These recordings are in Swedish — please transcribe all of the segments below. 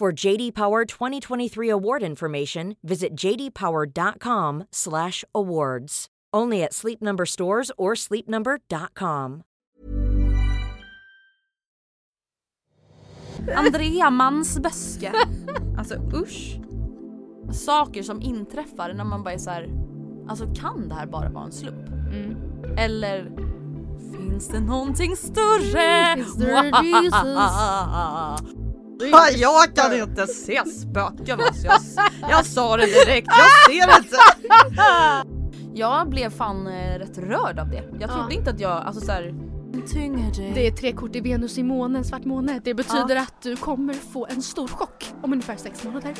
For JD Power 2023 award information, visit jdpower.com/awards. Only at Sleep Number stores or sleepnumber.com. Andrea Mansböske. Alltså usch. Saker som inträffar när man bara är så här. Alltså kan det här bara vara en slump? Mm. Eller finns det någonting större? Is there Jesus? Jag kan inte se spöken alltså. Jag, jag sa det direkt, jag ser inte. Jag blev fan eh, rätt rörd av det. Jag trodde Ja. inte att jag, alltså såhär... Det är tre kort i Venus i månen, svart måne. Det betyder att du kommer få en stor chock om ungefär sex månader.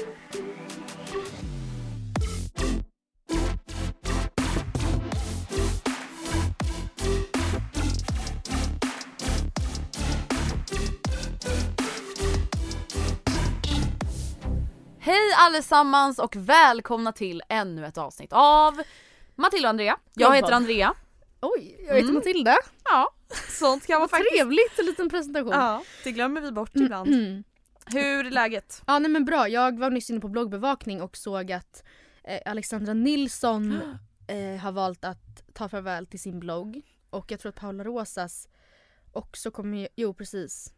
Hej allesammans och välkomna till ännu ett avsnitt av Matilda och Andrea. Jag heter Andrea. Oj, jag heter Mm. Matilda. Ja, sånt kan man faktiskt... Trevligt, en liten presentation. Ja, det glömmer vi bort ibland. Mm. Hur är läget? Ja nej men bra, jag var nyss inne på bloggbevakning och såg att eh, Alexandra Nilsson eh, har valt att ta farväl till sin blogg. Och jag tror att Paula Rosas också kommer, jo precis,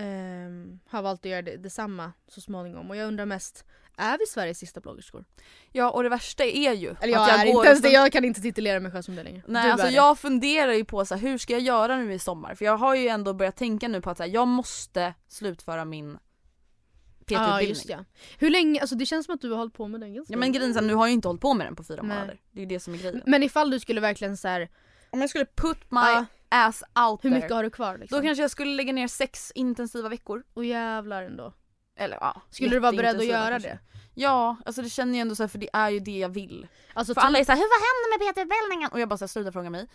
ehm, har valt att göra det, detsamma så småningom. Och jag undrar mest, är vi Sveriges sista bloggerskor? Ja och det värsta är ju Eller jag, att är går inte ens det, jag kan inte titulera mig själv som det längre. Nej Du alltså är jag funderar ju på så här, hur ska jag göra nu i sommar? För jag har ju ändå börjat tänka nu på att här, jag måste slutföra min Ja PT-utbildning. just ja. Hur länge, alltså det känns som att du har hållit på med den ganska Ja men grejen är nu har jag ju inte hållit på med den på fyra Nej. månader. Det är ju det som är grejen. Men ifall du skulle verkligen så här, Om jag skulle put my Ja. Ass out hur there. mycket har du kvar liksom? Då kanske jag skulle lägga ner sex intensiva veckor. Och jävlar ändå. Eller ja. Skulle du vara beredd att göra kanske. det? Ja, alltså det känner jag ändå så här, för det är ju det jag vill. Alltså, För typ- alla är såhär, hur vad händer med PT-utbildningen? Och jag bara såhär, sluta fråga mig.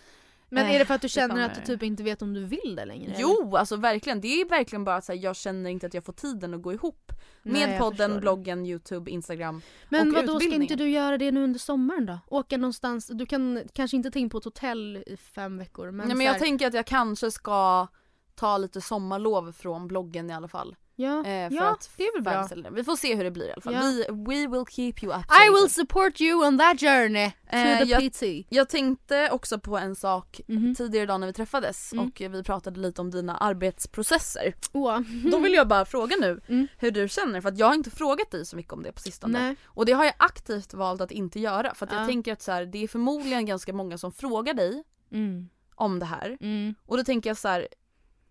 Men Eh, är det för att du det känner att du typ inte vet om du vill det längre? eller? Jo, alltså verkligen. Det är verkligen bara att här, jag känner inte att jag får tiden att gå ihop. Nej, med jag podden, bloggen, youtube, instagram. Men och vad då ska inte du göra det nu under sommaren då? Åka någonstans, du kan kanske inte ta in på ett hotell i fem veckor men, Nej, men jag här- tänker att jag kanske ska ta lite sommarlov från bloggen i alla fall. Ja, Eh, för ja att det är väl bra. Vi får se hur det blir i alla fall. Ja. Vi, we will keep you I updated. will support you on that journey to Eh, the jag- PT. Jag tänkte också på en sak Mhm. tidigare idag när vi träffades Mm. och vi pratade lite om dina arbetsprocesser. Åh. Då vill jag bara fråga nu Mm. hur du känner för att jag har inte frågat dig så mycket om det på sistone. Nej. Och det har jag aktivt valt att inte göra för att Ja. jag tänker att så här, det är förmodligen ganska många som frågar dig Mm. om det här. Mm. Och då tänker jag så här.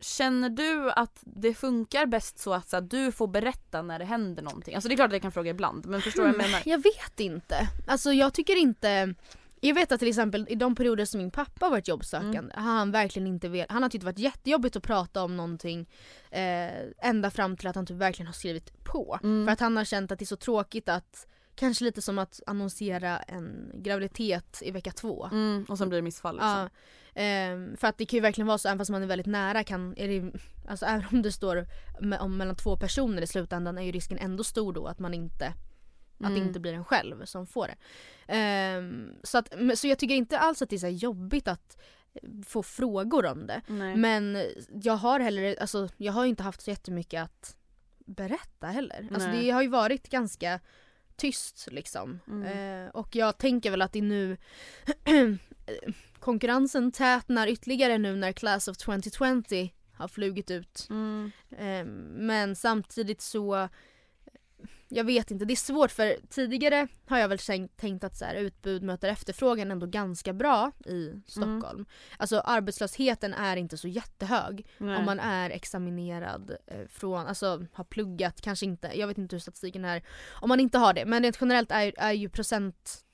Känner du att det funkar bäst så att så här, du får berätta när det händer någonting? Alltså det är klart att jag kan fråga ibland men förstår du vad jag menar? Jag vet inte. Alltså jag tycker inte jag vet att till exempel i de perioder som min pappa varit jobbsökande Mm. har han verkligen inte velat, han har tyckt det varit jättejobbigt att prata om någonting eh, ända fram till att han typ verkligen har skrivit på. Mm. För att han har känt att det är så tråkigt att Kanske lite som att annonsera en graviditet i vecka två. Mm, och sen blir det missfall liksom. Ja, ehm, för att det kan ju verkligen vara så, även fast man är väldigt nära kan, är det, alltså även om det står me- om mellan två personer i slutändan är ju risken ändå stor då att man inte att det Mm. inte blir en själv som får det. Ehm, så, att, så jag tycker inte alls att det är så jobbigt att få frågor om det. Nej. Men jag har heller, alltså jag har inte haft så jättemycket att berätta heller. Alltså det har ju varit ganska tyst liksom. Mm. Eh, och jag tänker väl att det nu konkurrensen tätnar ytterligare nu när Class of 2020 har flugit ut. Mm. Eh, men samtidigt så jag vet inte, det är svårt för tidigare har jag väl tänkt, att så här, utbud möter efterfrågan ändå ganska bra i Stockholm. Alltså arbetslösheten är inte så jättehög Nej. om man är examinerad eh, från, alltså har pluggat, kanske inte, jag vet inte hur statistiken är om man inte har det. Men rent generellt är, är ju procent,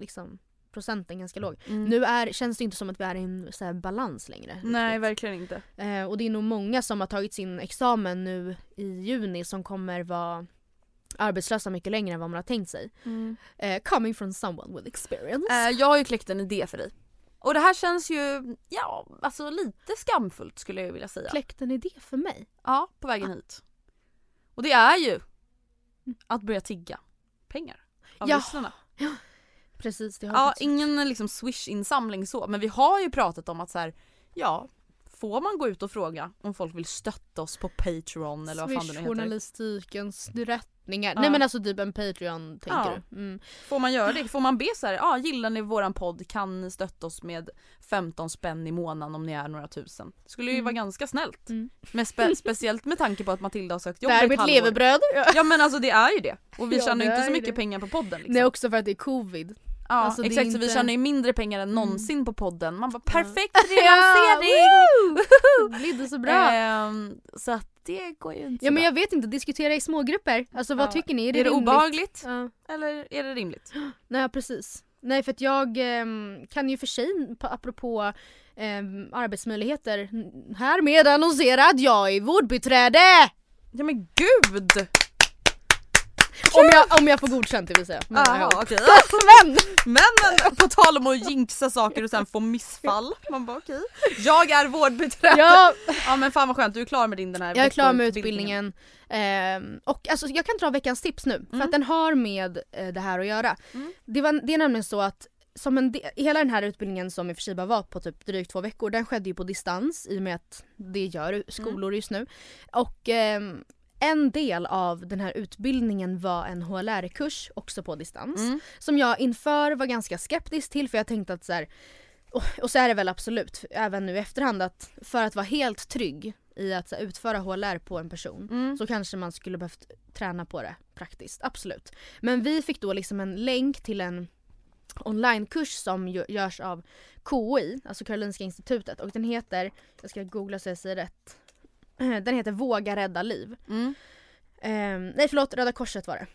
liksom, procenten ganska låg. Mm. Nu är, känns det inte som att vi är i en så här, balans längre. Nej riktigt. verkligen inte. Eh, och det är nog många som har tagit sin examen nu i juni som kommer vara arbetslösa mycket längre än vad man har tänkt sig. Eh, coming from someone with experience. Eh, jag har ju kläckt en idé för dig. Och det här känns ju, ja alltså lite skamfullt skulle jag vilja säga. Kläckt en idé för mig. Ja, på vägen hit. Och det är ju att börja tigga pengar av Ja. lyssnarna. Precis, det har Ja, ingen liksom swish-insamling så, men vi har ju pratat om att så här, ja, får man gå ut och fråga om folk vill stötta oss på Patreon eller vad fan det nu heter? Swish-journalistikens rättningar. Ja. Nej men alltså typ en Patreon tänker Ja. du? Mm. Får man göra det? Får man be så här, ja gillar ni våran podd kan ni stötta oss med 15 spänn i månaden om ni är några tusen. Det skulle ju Mm. vara ganska snällt. Mm. Men spe- speciellt med tanke på att Matilda har sökt jobb i Där ett mitt levebröd. Ja men alltså det är ju det. Och vi Ja, tjänar ju det inte är så mycket det. pengar på podden liksom. Nej också för att det är covid. Ja alltså, det är exakt så vi tjänar ju mindre pengar än Mm. någonsin på podden. Man bara Ja. perfekt relansering! Det blir så bra. Ehm, så att det går ju inte ja men bra. jag vet inte, diskutera i smågrupper. Alltså vad Ja. tycker ni? Är Är det, det, rimligt? obehagligt Ja. eller är det rimligt? Nej precis. Nej för att jag ehm, kan ju för sig, på- apropå um, arbetsmöjligheter, härmed annonsera att jag är vårdbiträde! Ja men gud! Om jag, om jag får godkänt det vill säga. Men, Jaha ja. okej. men! Men, men på tal om att jinxa saker och sen få missfall. Man bara okej. Jag är vårdbiträde. Ja. Ja, men fan vad skönt, du är klar med din den här jag är klar med utbildningen. Ehm, och alltså, jag kan dra veckans tips nu, för Mm. att den har med eh, det här att göra. Mm. Det, var, det är nämligen så att som en hela den här utbildningen som i och för sig bara var på typ drygt två veckor, den skedde ju på distans i och med att det gör skolor just nu. Och ehm, en del av den här utbildningen var en HLR-kurs också på distans. Mm. Som jag inför var ganska skeptisk till för jag tänkte att så här, och, och så är det väl absolut även nu i efterhand att för att vara helt trygg i att här, utföra HLR på en person Mm. så kanske man skulle behövt träna på det praktiskt, absolut. Men vi fick då liksom en länk till en onlinekurs som gö- görs av KI, alltså Karolinska institutet och den heter, jag ska googla så jag säger rätt, den heter Våga rädda liv. Mm. Ehm, nej förlåt, Röda Korset var det.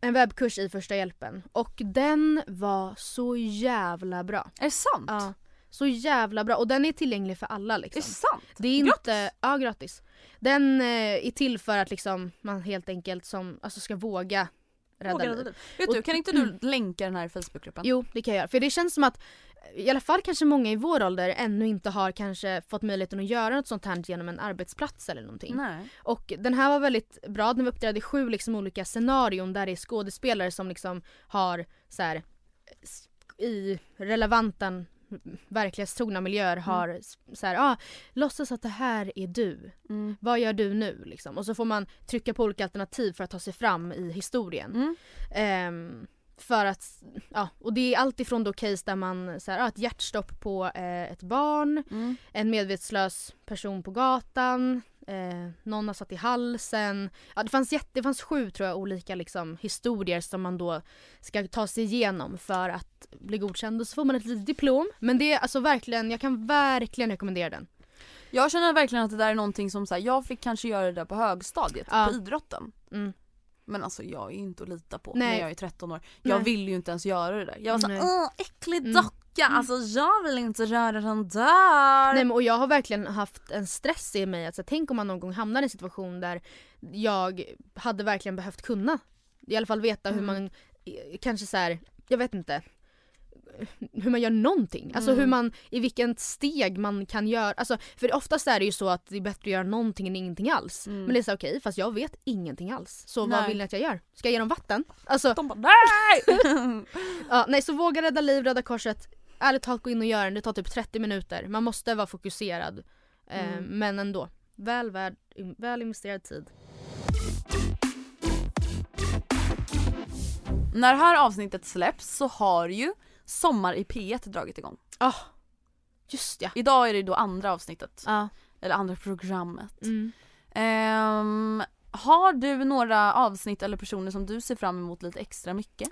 En webbkurs i första hjälpen och den var så jävla bra. Är det sant? Ja, så jävla bra och den är tillgänglig för alla Är liksom. det sant? Det är Gratis? inte, ja gratis. Den eh, är till för att liksom man helt enkelt som, alltså ska våga rädda liv. Vet du, kan inte du länka den här Facebookgruppen? Jo det kan jag göra. För det känns som att i alla fall kanske många i vår ålder ännu inte har kanske fått möjligheten att göra något sånt här genom en arbetsplats eller någonting. Nej. Och den här var väldigt bra, den var uppdelad i sju liksom olika scenarion där det är skådespelare som liksom har så här, i relevanta verklighetstrogna miljöer har s- så här, ah, låtsas att det här är du. Mm. Vad gör du nu? Liksom. Och så får man trycka på olika alternativ för att ta sig fram i historien. Mm. Ehm, för att, ja, och det är allt ifrån då case där man så här, ah, ett hjärtstopp på eh, ett barn, Mm. en medvetslös person på gatan, eh, någon har satt i halsen. Ja, det, fanns jätte, det fanns sju tror jag olika liksom, historier som man då ska ta sig igenom för att bli godkänd och så får man ett litet diplom. Men det är alltså verkligen, jag kan verkligen rekommendera den. Jag känner verkligen att det där är någonting som så här, jag fick kanske göra det där på högstadiet, Ja. på idrotten. Mm. Men alltså jag är ju inte att lita på Nej. när jag är 13 år. Jag Nej. vill ju inte ens göra det där. Jag var såhär åh äcklig Mm. docka, alltså jag vill inte röra den där. Nej, men, och jag har verkligen haft en stress i mig. Alltså, tänk om man någon gång hamnar i en situation där jag hade verkligen behövt kunna. I alla fall veta hur Mm. man, eh, kanske så här, jag vet inte. Hur man gör någonting. Alltså Mm. hur man, i vilket steg man kan göra. Alltså, för oftast är det ju så att det är bättre att göra någonting än ingenting alls. Mm. Men det är så okej, fast jag vet ingenting alls. Så vad Nej. vill ni att jag gör? Ska jag ge dem vatten? Alltså, De bara nej! ja, nej så våga rädda liv, Röda Korset. Ärligt talat gå in och gör den, det tar typ 30 minuter. Man måste vara fokuserad. Eh, Mm. Men ändå, väl, värd, väl investerad tid. När det här avsnittet släpps så har ju Sommar i P1 dragit igång. Ah, just ja. Idag är det då andra avsnittet, Ja. eller andra programmet. Mm. Ehm, har du några avsnitt eller personer som du ser fram emot lite extra mycket?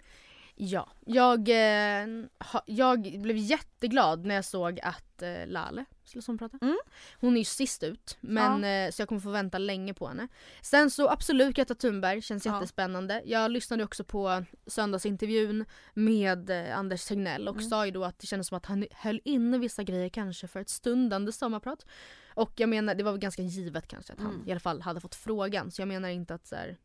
Ja, jag, eh, ha, jag blev jätteglad när jag såg att eh, Lale skulle sommarprata. Mm. Hon är ju sist ut, men, eh, så jag kommer få vänta länge på henne. Sen så absolut Greta Thunberg känns Ja. jättespännande. Jag lyssnade också på söndagsintervjun med eh, Anders Tegnell och Mm. sa ju då att det kändes som att han höll inne vissa grejer kanske för ett stundande sommarprat. Och jag menar, det var väl ganska givet kanske att han Mm. i alla fall hade fått frågan. Så jag menar inte att så här,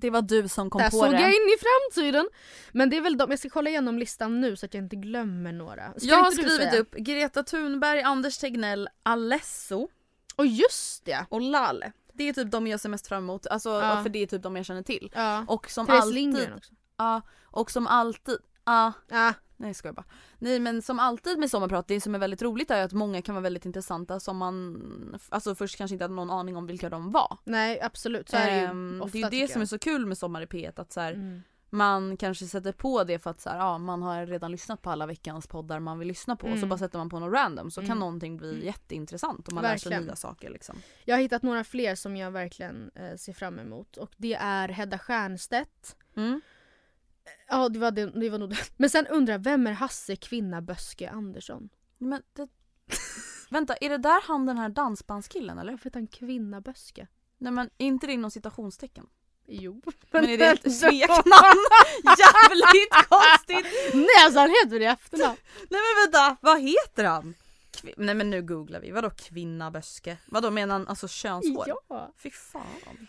Det var du som kom där på såg det. jag in i framtiden. Men det är väl de, jag ska kolla igenom listan nu så att jag inte glömmer några. Ska jag har skrivit upp Greta Thunberg, Anders Tegnell, Alesso Och just det! och Lale. Det är typ de jag ser mest fram emot, alltså, Ja. för det är typ de jag känner till. Ja. Och som Therese alltid, Lindgren också. ja, och som alltid, ja, Ah, nej jag bara. Nej men som alltid med sommarprat, det som är väldigt roligt är att många kan vara väldigt intressanta som man, alltså först kanske inte hade någon aning om vilka de var. nej absolut, så är det ju Ehm, ofta det är ju det som är så kul med Sommar i P1 att så här, Mm. man kanske sätter på det för att så här, ja, man har redan lyssnat på alla veckans poddar man vill lyssna på och så Mm. bara sätter man på något random så kan Mm. någonting bli jätteintressant och man lär Verkligen. sig nya saker liksom. Jag har hittat några fler som jag verkligen eh, ser fram emot och det är Hedda Stiernstedt. Mm. Ja det var, det, det var nog det. Men sen undrar vem är Hasse Kvinna Böske Andersson? Men det... Vänta, är det där han den här dansbandskillen eller? Varför heter han Kvinna Böske? Nej men är inte det inom citationstecken? Jo. Men är det ett smeknamn? Jävligt konstigt! Nej alltså han heter det i efternamn. Nej men vänta, vad heter han? Kvi- Nej men nu googlar vi, vadå kvinna böske? Vadå menar han alltså könshår? Ja. Fy fan.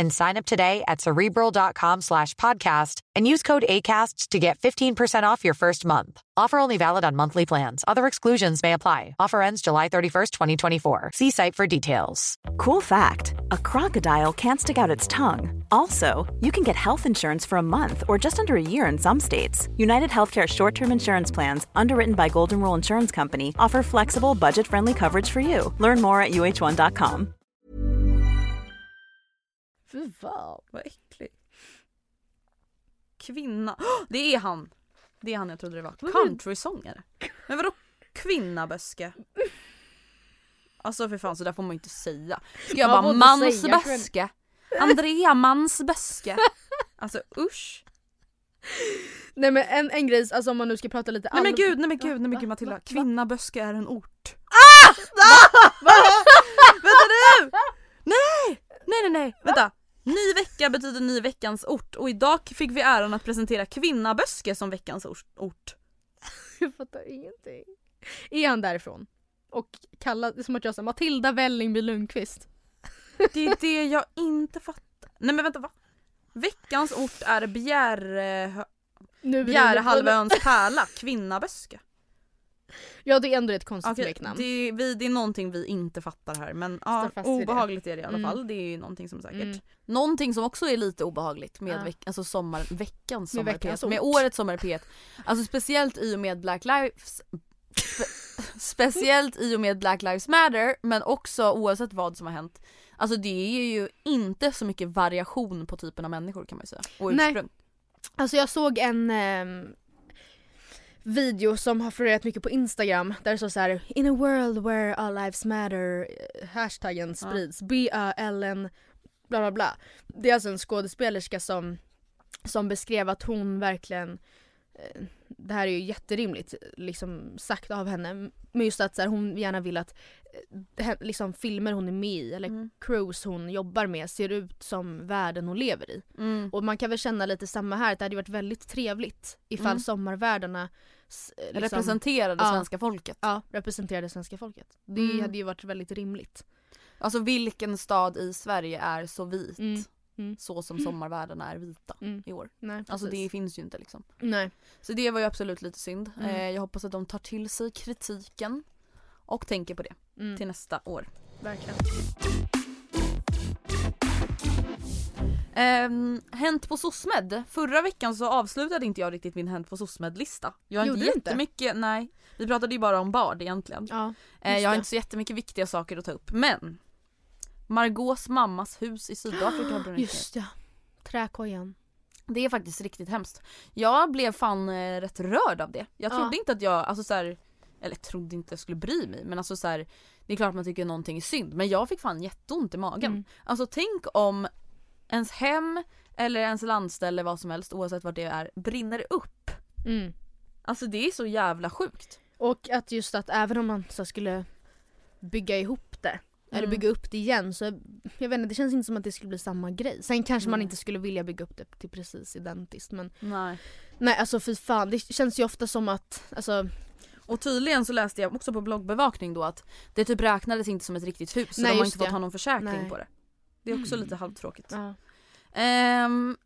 and sign up today at cerebral.com slash podcast and use code ACAST to get 15% off your first month. Offer only valid on monthly plans. Other exclusions may apply. Offer ends July 31st, 2024. See site for details. Cool fact a crocodile can't stick out its tongue. Also, you can get health insurance for a month or just under a year in some states. United Healthcare short term insurance plans, underwritten by Golden Rule Insurance Company, offer flexible, budget friendly coverage for you. Learn more at uh1.com. Fy fan. Vad äckligt. Kvinna, Åh, det är han! Det är han jag trodde det var. Countrysångare. Men vadå kvinnaböske? Alltså för fan så där får man ju inte säga. Ska jag Vad bara mansböske? Andrea mansböske. Alltså usch. Nej men en, en grej, alltså om man nu ska prata lite Nej men gud, nej men gud, nej men Va? gud Matilda. Va? Kvinnaböske är en ort. Ah! Vänta nu! Nej! Nej nej nej, vänta. Ny vecka betyder ny veckans ort och idag fick vi äran att presentera Kvinnaböske som veckans ort. Jag fattar ingenting. Är han därifrån? Och kalla, det är som att jag sa Matilda Vällingby Lundqvist. Det är det jag inte fattar. Nej men vänta va? Veckans ort är Bjäre... Nu pärla, Kvinnaböske. Ja det är ändå ett konstigt Okej, smeknamn. det, vi, det är någonting vi inte fattar här men ja, vid det. obehagligt är det i alla Mm. fall. Det är ju någonting som säkert. Mm. Någonting som också är lite obehagligt med Ja. veck, alltså sommar, veckans Med sommar veckans P1, med årets sommar P1. Alltså speciellt i och med Black Lives spe, Speciellt i och med Black Lives Matter men också oavsett vad som har hänt. Alltså det är ju inte så mycket variation på typen av människor kan man ju säga. Och Nej. ursprung. Alltså jag såg en ehm, video som har florerat mycket på Instagram där det står så här In a world where all lives matter eh, hashtaggen sprids B-Ö-L-N bla bla bla. Det är alltså en skådespelerska som, som beskrev att hon verkligen eh, det här är ju jätterimligt liksom sagt av henne. Men just att så här, hon gärna vill att liksom, filmer hon är med i eller Mm. crews hon jobbar med ser ut som världen hon lever i. Mm. Och man kan väl känna lite samma här, att det hade varit väldigt trevligt ifall Mm. sommarvärdarna eh, liksom, Representerade Ja. svenska folket. ja, representerade svenska folket. Det Mm. hade ju varit väldigt rimligt. Alltså vilken stad i Sverige är så vit? Mm. Mm. Så som sommarvärdarna är vita Mm. i år. Nej, Alltså det finns ju inte liksom. Nej. Så det var ju absolut lite synd. Mm. Eh, jag hoppas att de tar till sig kritiken och tänker på det Mm. till nästa år. Verkligen. Ehm, hänt på SOSMED. Förra veckan så avslutade inte jag riktigt min Hänt på SOSMED-lista. Jag har Gjorde inte du inte? jättemycket, nej. Vi pratade ju bara om bard egentligen. Ja. Just jag har det. inte så jättemycket viktiga saker att ta upp men Margaux mammas hus i Sydafrika har brunnit. Just ja. Träkojan. Det är faktiskt riktigt hemskt. Jag blev fan eh, rätt rörd av det. Jag Ja. trodde inte att jag, alltså så här, eller trodde inte jag skulle bry mig men alltså så här, det är klart man tycker någonting är synd men jag fick fan jätteont i magen. Mm. Alltså tänk om ens hem eller ens landställe vad som helst oavsett vad det är brinner upp. Mm. Alltså det är så jävla sjukt. Och att just att även om man så skulle bygga ihop det eller Mm. bygga upp det igen så jag vet inte, det känns inte som att det skulle bli samma grej. Sen kanske man Nej. inte skulle vilja bygga upp det till precis identiskt men Nej. nej alltså fy fan det känns ju ofta som att alltså Och tydligen så läste jag också på bloggbevakning då att det typ räknades inte som ett riktigt hus så Nej, de har inte fått det. ha någon försäkring Nej. på det. Det är också lite halvtråkigt. ja. Ehm,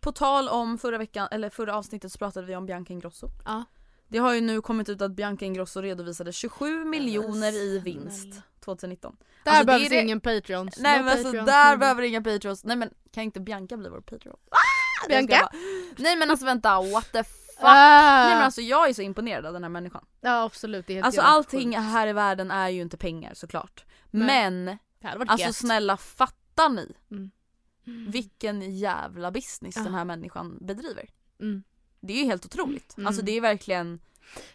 på tal om förra veckan, eller förra avsnittet så pratade vi om Bianca Ingrosso. Ja. Det har ju nu kommit ut att Bianca Ingrosso redovisade 27 miljoner i vinst 2019. Där Alltså, behövs det- ingen Patreons. Nej No men alltså där no- behöver inga Patreons. Nej men kan inte Bianca bli vår Patreon? Ah, Bianca? Nej men alltså vänta, what the fuck? Ah! Nej men alltså jag är så imponerad av den här människan. Ja absolut, det är helt Alltså jävla allting här i världen är ju inte pengar såklart. Nej. Men varit alltså gött. snälla fattar ni Mm. vilken jävla business Ja. den här människan bedriver? Mm. Det är ju helt otroligt. Mm. Alltså det är verkligen,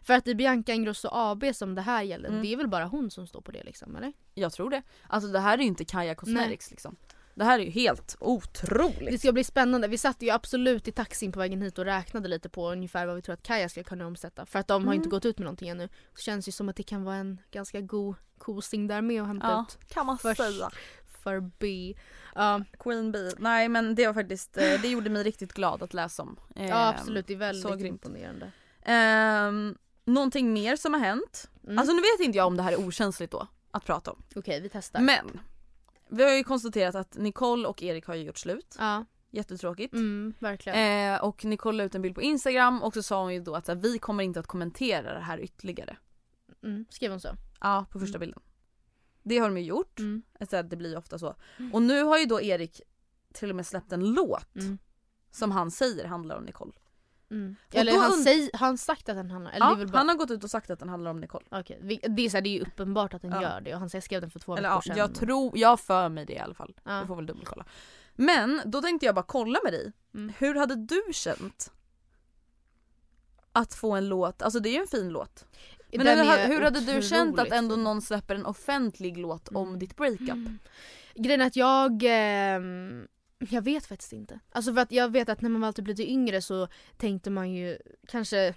För att det är Bianca Ingrosso AB som det här gäller, Mm. det är väl bara hon som står på det liksom eller? jag tror det. Alltså det här är ju inte Kaja Cosmetics liksom. Det här är ju helt otroligt. Det ska bli spännande. Vi satt ju absolut i taxin på vägen hit och räknade lite på ungefär vad vi tror att Kaja ska kunna omsätta. För att de har Mm. inte gått ut med någonting ännu. Så känns ju som att det kan vara en ganska god kosing där med att hämta Ja, ut kan man Först. säga. för B. Ja, Queen Bee. Nej men det var faktiskt, eh, det gjorde mig riktigt glad att läsa om. ja Ehm, absolut, det är så väldigt grymt. imponerande. Ehm, någonting mer som har hänt. Mm. Alltså nu vet inte jag om det här är okänsligt då att prata om. Okej, vi testar. Men vi har ju konstaterat att Nicole och Erik har ju gjort slut. Ja, Jättetråkigt. mm, verkligen. Eh, och Nicole la ut en bild på Instagram och så sa hon ju då att så här, vi kommer inte att kommentera det här ytterligare. Mm, skrev hon så? Ja, på första Mm. bilden. Det har de ju gjort. Mm. Så här, det blir ju ofta så. Mm. Och nu har ju då Erik till och med släppt en låt Mm. som han säger handlar om Nicole. Mm. Eller han, und- säger, han sagt att den handlar Eller det Ja, är väl bara... han har gått ut och sagt att den handlar om Nicole. Okej, det, är så här, det är ju uppenbart att den Ja. gör det och han säger skrev den för två Eller veckor sedan. jag tror, jag för mig det i alla fall. Ja. Jag får väl dubbelkolla. Men då tänkte jag bara kolla med dig. Mm. Hur hade du känt? Att få en låt, alltså det är ju en fin låt. Men hur, hur hade du känt att ändå någon släpper en offentlig låt om Mm. ditt breakup? Mm. Grejen är att jag... ehm, jag vet faktiskt inte. Alltså för att jag vet att när man var typ lite yngre så tänkte man ju kanske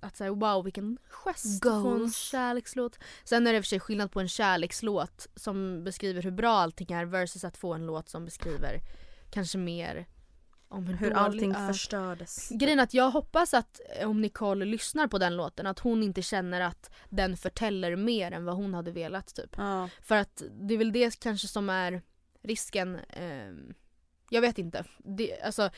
att säga wow vilken gest att få en Goals. kärlekslåt. Sen är det i och för sig skillnad på en kärlekslåt som beskriver hur bra allting är versus att få en låt som beskriver kanske mer om hur, Hur allting ja. förstördes. Grejen är att jag hoppas att eh, om Nicole lyssnar på den låten att hon inte känner att den förtäller mer än vad hon hade velat typ. Ja. För att det är väl det kanske som är risken. ehm, jag vet inte. Det, alltså,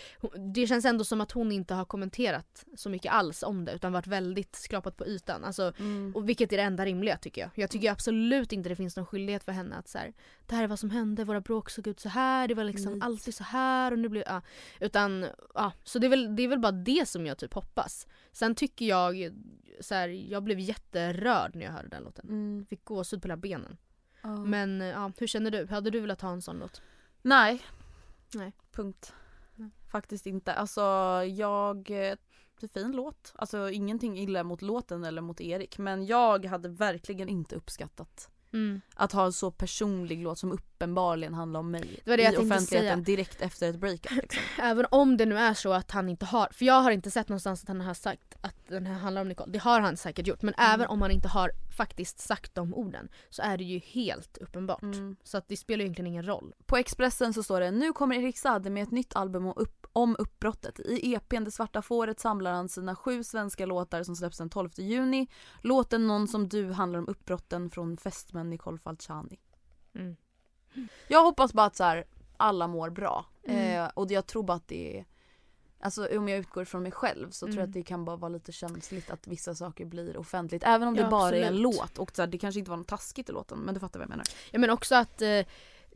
det känns ändå som att hon inte har kommenterat så mycket alls om det utan varit väldigt skrapat på ytan. Alltså, Mm. och vilket är det enda rimliga tycker jag. Jag tycker absolut inte det finns någon skyldighet för henne att så här, det här är vad som hände, våra bråk såg ut så här, det var liksom Nej. alltid så här och nu blir ja. Utan, ja. Så det är, väl, det är väl bara det som jag typ hoppas. Sen tycker jag, så här, jag blev jätterörd när jag hörde den låten. Mm. Fick gåshud på hela benen. Ja. Men ja, hur känner du? Hade du velat ha en sån låt? Nej. Nej. Punkt. Nej. Faktiskt inte. Alltså jag... eh, Det är fin låt. Alltså ingenting illa mot låten eller mot Erik men jag hade verkligen inte uppskattat Mm. Att ha en så personlig låt som uppenbarligen handlar om mig Det var det jag i tänkte offentligheten säga. direkt efter ett breakup. Liksom. Även om det nu är så att han inte har, för jag har inte sett någonstans att han har sagt att den här handlar om Nicole. Det har han säkert gjort men Mm. även om han inte har faktiskt sagt de orden så är det ju helt uppenbart. Mm. Så att det spelar ju egentligen ingen roll. På Expressen så står det nu kommer Erik Saade med ett nytt album om, upp, om uppbrottet. I EPn Det svarta fåret samlar han sina sju svenska låtar som släpps den 12 juni. Låten Någon som du handlar om uppbrotten från fästmän Nicole Falciani. Mm. Jag hoppas bara att så här, alla mår bra. Mm. Eh, och jag tror bara att det är Alltså om jag utgår från mig själv så tror jag Mm. att det kan bara vara lite känsligt att vissa saker blir offentligt. Även om det Ja, bara är en absolut. låt och så här, det kanske inte var något taskigt i låten men du fattar vad jag menar. Ja men också att, eh,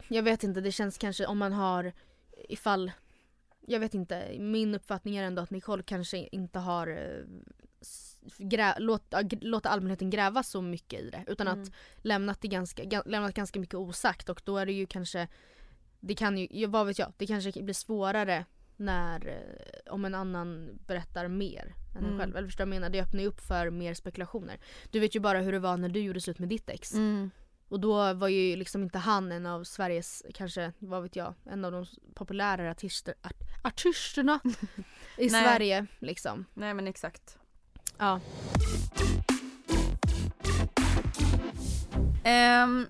jag vet inte, det känns kanske om man har ifall jag vet inte, min uppfattning är ändå att Nicole kanske inte har eh, grä, låt, låta allmänheten gräva så mycket i det utan Mm. att lämnat, det ganska, ga- lämnat ganska mycket osagt och då är det ju kanske det kan ju, vad vet jag, det kanske blir svårare när eh, om en annan berättar mer än en Mm. själv. Eller förstår jag menar? Det öppnar ju upp för mer spekulationer. Du vet ju bara hur det var när du gjorde slut med ditt ex. Mm. Och då var ju liksom inte han en av Sveriges, kanske, vad vet jag, en av de populärare artister, art, artisterna i Nej. Sverige liksom. Nej men exakt. Ja. Ehm,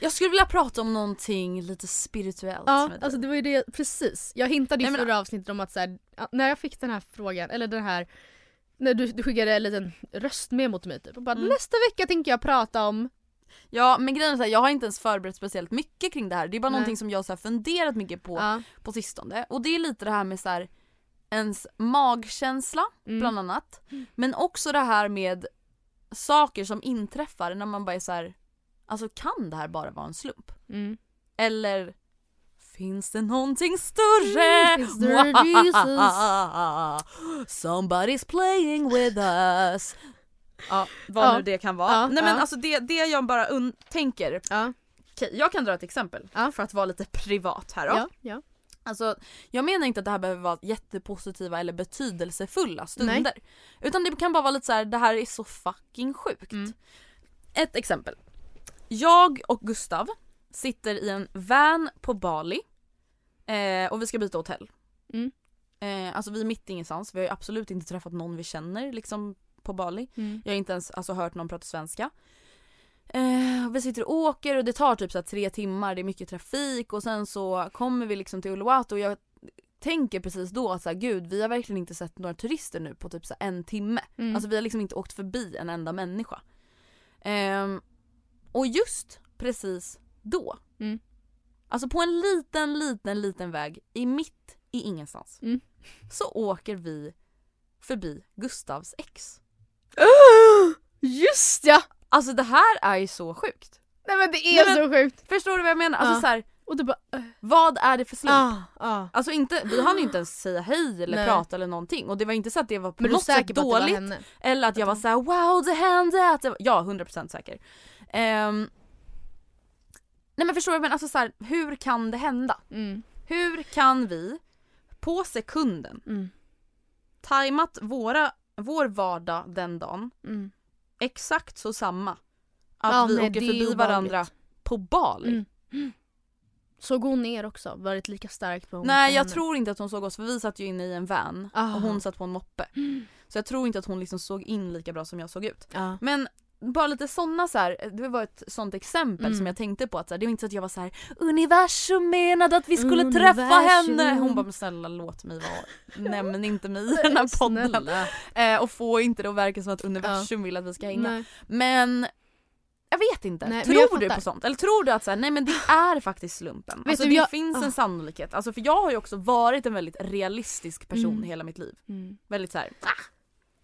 jag skulle vilja prata om någonting lite spirituellt Ja, med dig. alltså det var ju det, precis. Jag hintade i Nej, men- förra avsnittet om att så här, när jag fick den här frågan, eller den här när du, du skickade en liten röstmemo till mig typ och bara Mm. nästa vecka tänker jag prata om Ja men grejen är så här, jag har inte ens förberett speciellt mycket kring det här. Det är bara Nej. någonting som jag så här funderat mycket på ja, på sistone. Och det är lite det här med så här, ens magkänsla mm, bland annat. Men också det här med saker som inträffar när man bara är så här, alltså kan det här bara vara en slump? mm. Eller Finns det någonting större? Mm, is there Somebody's playing with us. Ja, vad Ja. nu det kan vara. Ja, Nej men ja. alltså det, det jag bara tänker, Ja, okej jag kan dra ett exempel Ja. för att vara lite privat här då. ja, ja. Alltså, jag menar inte att det här behöver vara jättepositiva eller betydelsefulla stunder. Utan det kan bara vara lite så här: det här är så fucking sjukt. Mm. Ett exempel. Jag och Gustav sitter i en van på Bali eh, och vi ska byta hotell. Mm. Eh, alltså vi är mitt ingenstans, vi har ju absolut inte träffat någon vi känner liksom på Bali. Mm. Jag har inte ens alltså, hört någon prata svenska. Eh, vi sitter och åker och det tar typ så tre timmar, det är mycket trafik och sen så kommer vi liksom till Uluwatu och jag tänker precis då att så här, gud vi har verkligen inte sett några turister nu på typ så en timme. Mm. Alltså vi har liksom inte åkt förbi en enda människa. Ehm, och just precis då, Mm. alltså på en liten, liten, liten väg i mitt i ingenstans Mm. så åker vi förbi Gustavs ex. Just ja! Alltså det här är ju så sjukt. Nej men det är Nej, så sjukt! Förstår du vad jag menar? Alltså Ja. så här, Och du bara äh. vad är det för slump? ah, ah. Alltså inte, vi hann ju inte ens säga hej eller Nej. prata eller någonting och det var inte så att det var på Men något sätt dåligt eller att jag var så här: wow det hände! Att det var... Ja 100% säker. Ehm, Nej men förstår du men alltså så här, hur kan det hända? Mm. Hur kan vi på sekunden Mm. tajmat våra, vår vardag den dagen Mm. exakt så samma? Att Ja, vi nej, åker det förbi varandra på Bali? Mm. Såg hon ner också? Varit lika starkt på Nej på jag henne? tror inte att hon såg oss för vi satt ju inne i en van Aha. och hon satt på en moppe. Så jag tror inte att hon liksom såg in lika bra som jag såg ut. Ja. Men bara lite sådana så här, det var ett sånt exempel Mm. som jag tänkte på att så här, det var inte så att jag var så här: universum menade att vi skulle Universum. träffa henne. Hon bara men snälla låt mig vara, nämn inte mig i den här podden. Eh, och få inte det att verka som att universum vill att vi ska hänga. Nej. Men jag vet inte, Nej, tror du på sånt? Eller tror du att så här, nej men det är faktiskt slumpen? Vet Alltså du, det jag- finns ah. en sannolikhet, alltså för jag har ju också varit en väldigt realistisk person Mm. hela mitt liv. Mm. Väldigt så här, ah,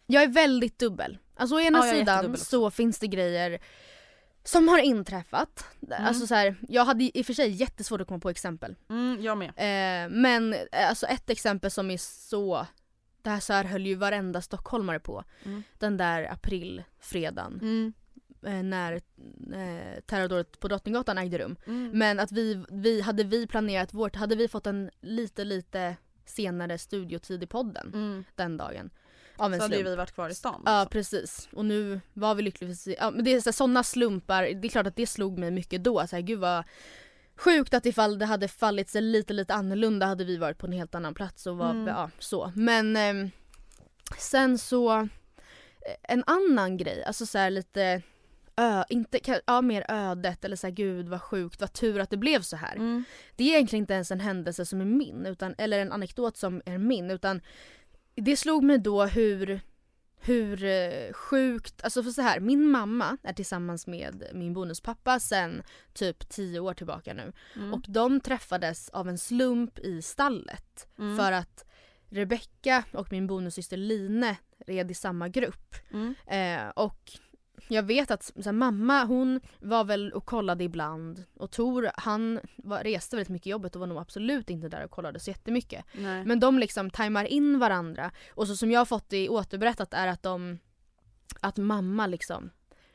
Jag är väldigt dubbel. Alltså å ena Ja, sidan så finns det grejer som har inträffat. Mm. Alltså så här, jag hade i och för sig jättesvårt att komma på exempel. mm, jag med. Eh, men eh, alltså ett exempel som är så... Det här, så här höll ju varenda stockholmare på. Mm. Den där aprilfredagen Mm. eh, när eh, terrordådet på Drottninggatan ägde rum. Mm. Men att vi, vi, hade vi planerat vårt, hade vi fått en lite lite senare studiotid i podden Mm. den dagen av en Så hade ju slump. vi varit kvar i stan. Ja alltså. precis. Och nu var vi lyckligtvis ja, men det är sådana slumpar, det är klart att det slog mig mycket då. Så här, gud vad sjukt att ifall det hade fallit sig lite lite annorlunda hade vi varit på en helt annan plats och var, Mm. ja så. Men ehm, sen så, eh, en annan grej, alltså så här lite Ö, inte, ja mer ödet eller så här, gud vad sjukt, vad tur att det blev så här. Mm. Det är egentligen inte ens en händelse som är min, utan, eller en anekdot som är min, utan det slog mig då hur, hur eh, sjukt, alltså för så här, min mamma är tillsammans med min bonuspappa sen typ tio år tillbaka nu. Mm. Och de träffades av en slump i stallet Mm. för att Rebecca och min bonussyster Line red i samma grupp. Mm. Eh, och jag vet att här, mamma hon var väl och kollade ibland och Tor han var, reste väldigt mycket i jobbet och var nog absolut inte där och kollade så jättemycket. Nej. Men de liksom tajmar in varandra och så som jag har fått det återberättat är att de att mamma liksom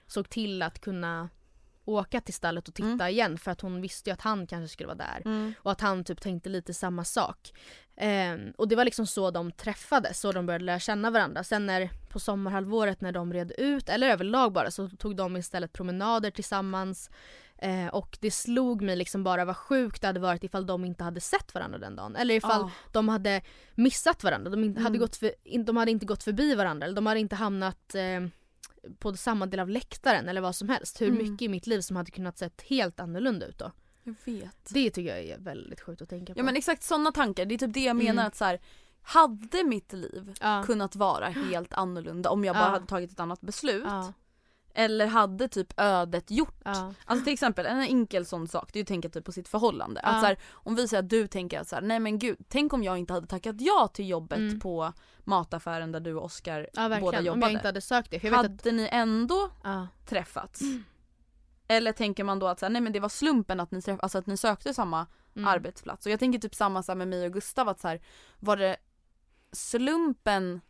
såg till att kunna åka till stallet och titta Mm. igen för att hon visste ju att han kanske skulle vara där. Mm. Och att han typ tänkte lite samma sak. Ehm, och det var liksom så de träffades, så de började lära känna varandra. Sen när, på sommarhalvåret när de red ut, eller överlag bara, så tog de istället promenader tillsammans. Eh, och det slog mig liksom bara vad sjukt det hade varit ifall de inte hade sett varandra den dagen. Eller ifall Ah. de hade missat varandra. De, inte, hade Mm. gått för, in, de hade inte gått förbi varandra. Eller de hade inte hamnat eh, på samma del av läktaren eller vad som helst. Hur Mm. mycket i mitt liv som hade kunnat sett helt annorlunda ut då. Jag vet. Det tycker jag är väldigt sjukt att tänka på. Ja men exakt sådana tankar, det är typ det jag menar Mm. att så här, hade mitt liv ja. kunnat vara helt annorlunda om jag bara Ja. hade tagit ett annat beslut? Ja, Eller hade typ ödet gjort? Alltså till exempel en enkel sån sak, det är ju att tänka typ på sitt förhållande. Att så här, om vi säger att du tänker att så här, nej men gud, tänk om jag inte hade tackat ja till jobbet Mm. på mataffären där du och Oskar båda verkligen. Om jobbade. jag inte hade sökt det. Hade ni ändå att, träffats? Eller tänker man då att så här, nej men det var slumpen att ni, träff- alltså att ni sökte samma Mm. arbetsplats. Och jag tänker typ samma så med mig och Gustav att så här, var det slumpen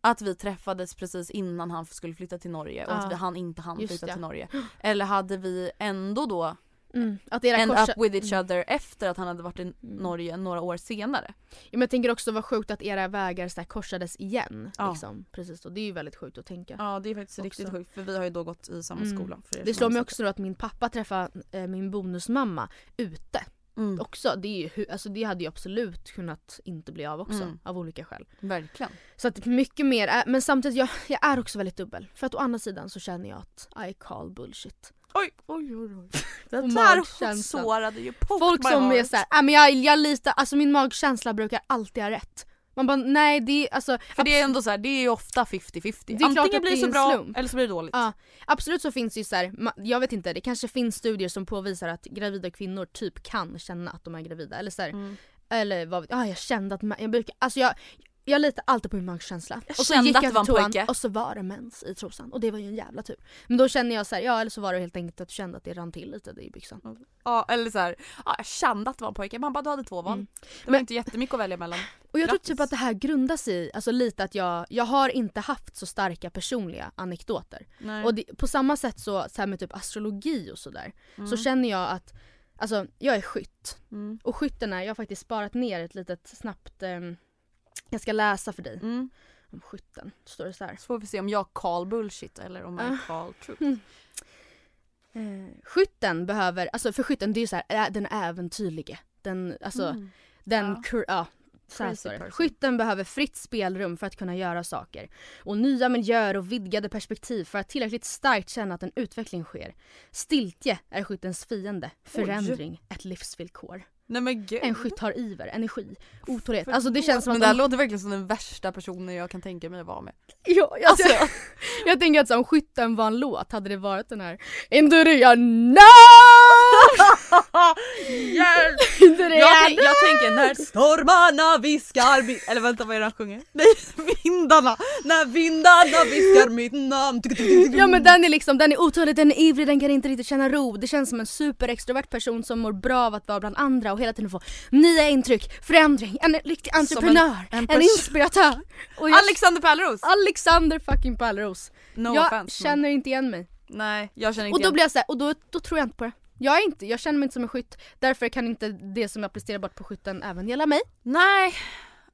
att vi träffades precis innan han skulle flytta till Norge och Ja. att vi, han inte hann Just flytta det. till Norge. Eller hade vi ändå då Mm. Att era end korsa... up with each other efter att han hade varit i Norge några år senare? Ja, men jag tänker också vad sjukt att era vägar så här korsades igen. Ja. Liksom. Precis då. Det är ju väldigt sjukt att tänka. Ja det är faktiskt Också. riktigt sjukt för vi har ju då gått i samma Mm. skola. För Det slår mig också då att min pappa träffade eh, min bonusmamma ute. Mm. Också. Det, är ju, alltså, det hade ju absolut kunnat inte bli av också. Mm. Av olika skäl. Verkligen. Så att mycket mer, är, men samtidigt jag, jag är också väldigt dubbel. För att å andra sidan så känner jag att I call bullshit. Oj, oj, oj. oj. Det där sårade ju Folk som är heart. såhär, äh, men jag, jag litar, alltså min magkänsla brukar alltid ha rätt. Man bara nej det är alltså För det är ändå så här, det är ju ofta 50-50. Det är klart Antingen blir det så bra slump. eller så blir det dåligt. Ja, absolut så finns det ju så här, jag vet inte, det kanske finns studier som påvisar att gravida kvinnor typ kan känna att de är gravida. Eller så här, Mm. eller vad vet jag, ah, jag kände att, ma- jag brukar, alltså jag, jag litar alltid på min magkänsla. Jag och så gick att jag det var en till toan pojke. och så var det mens i trosan och det var ju en jävla tur. Men då känner jag så här, ja eller så var det helt enkelt att du kände att det rann till lite i byxan. Ja eller så här, ja, jag kände att det var en pojke. Man bara du hade två val. Mm. Det var Men- inte jättemycket att välja mellan. Och jag tror Grattis. typ att det här grundar sig i, alltså lite att jag, jag har inte haft så starka personliga anekdoter. Nej. Och det, på samma sätt så, så med typ astrologi och sådär, Mm. så känner jag att Alltså jag är skytt. Mm. Och skytten är, jag har faktiskt sparat ner ett litet snabbt, ehm, jag ska läsa för dig Mm. om skytten. Står det så här. Så får vi se om jag call bullshit eller om jag Ah. call truth. Mm. Eh, skytten behöver, alltså för skytten det är ju så här, den äventyrlige. Den, alltså Mm. den, Ja. Skytten behöver fritt spelrum för att kunna göra saker. Och nya miljöer och vidgade perspektiv för att tillräckligt starkt känna att en utveckling sker. Stiltje är skyttens fiende. Förändring, ett livsvillkor. Nej men gud. En skytt har iver, energi, otålighet. Alltså det känns som men att det här de, låter verkligen som den värsta personen jag kan tänka mig att vara med. ja, jag, Alltså, jag tänker att om skytten var en låt hade det varit den här Induria no! Hjälp! Jag, tänk, jag tänker när stormarna viskar mitt... Eller vänta vad är det han sjunger? Nej, vindarna! När vindarna viskar mitt namn. Ja men den är liksom, den är otålig, den är ivrig, den kan inte riktigt känna ro. Det känns som en superextrovert person som mår bra av att vara bland andra och hela tiden få nya intryck, förändring, en riktig entreprenör, en en, pers- inspiratör. Jag, Alexander Pärleros! Alexander fucking Pärleros. No jag offense. känner inte igen mig. Nej, jag känner inte Och då igen- blir jag såhär, och då, då tror jag inte på det. Jag är inte, jag känner mig inte som en skytt, därför kan inte det som jag presterar bort på skytten även gälla mig. Nej,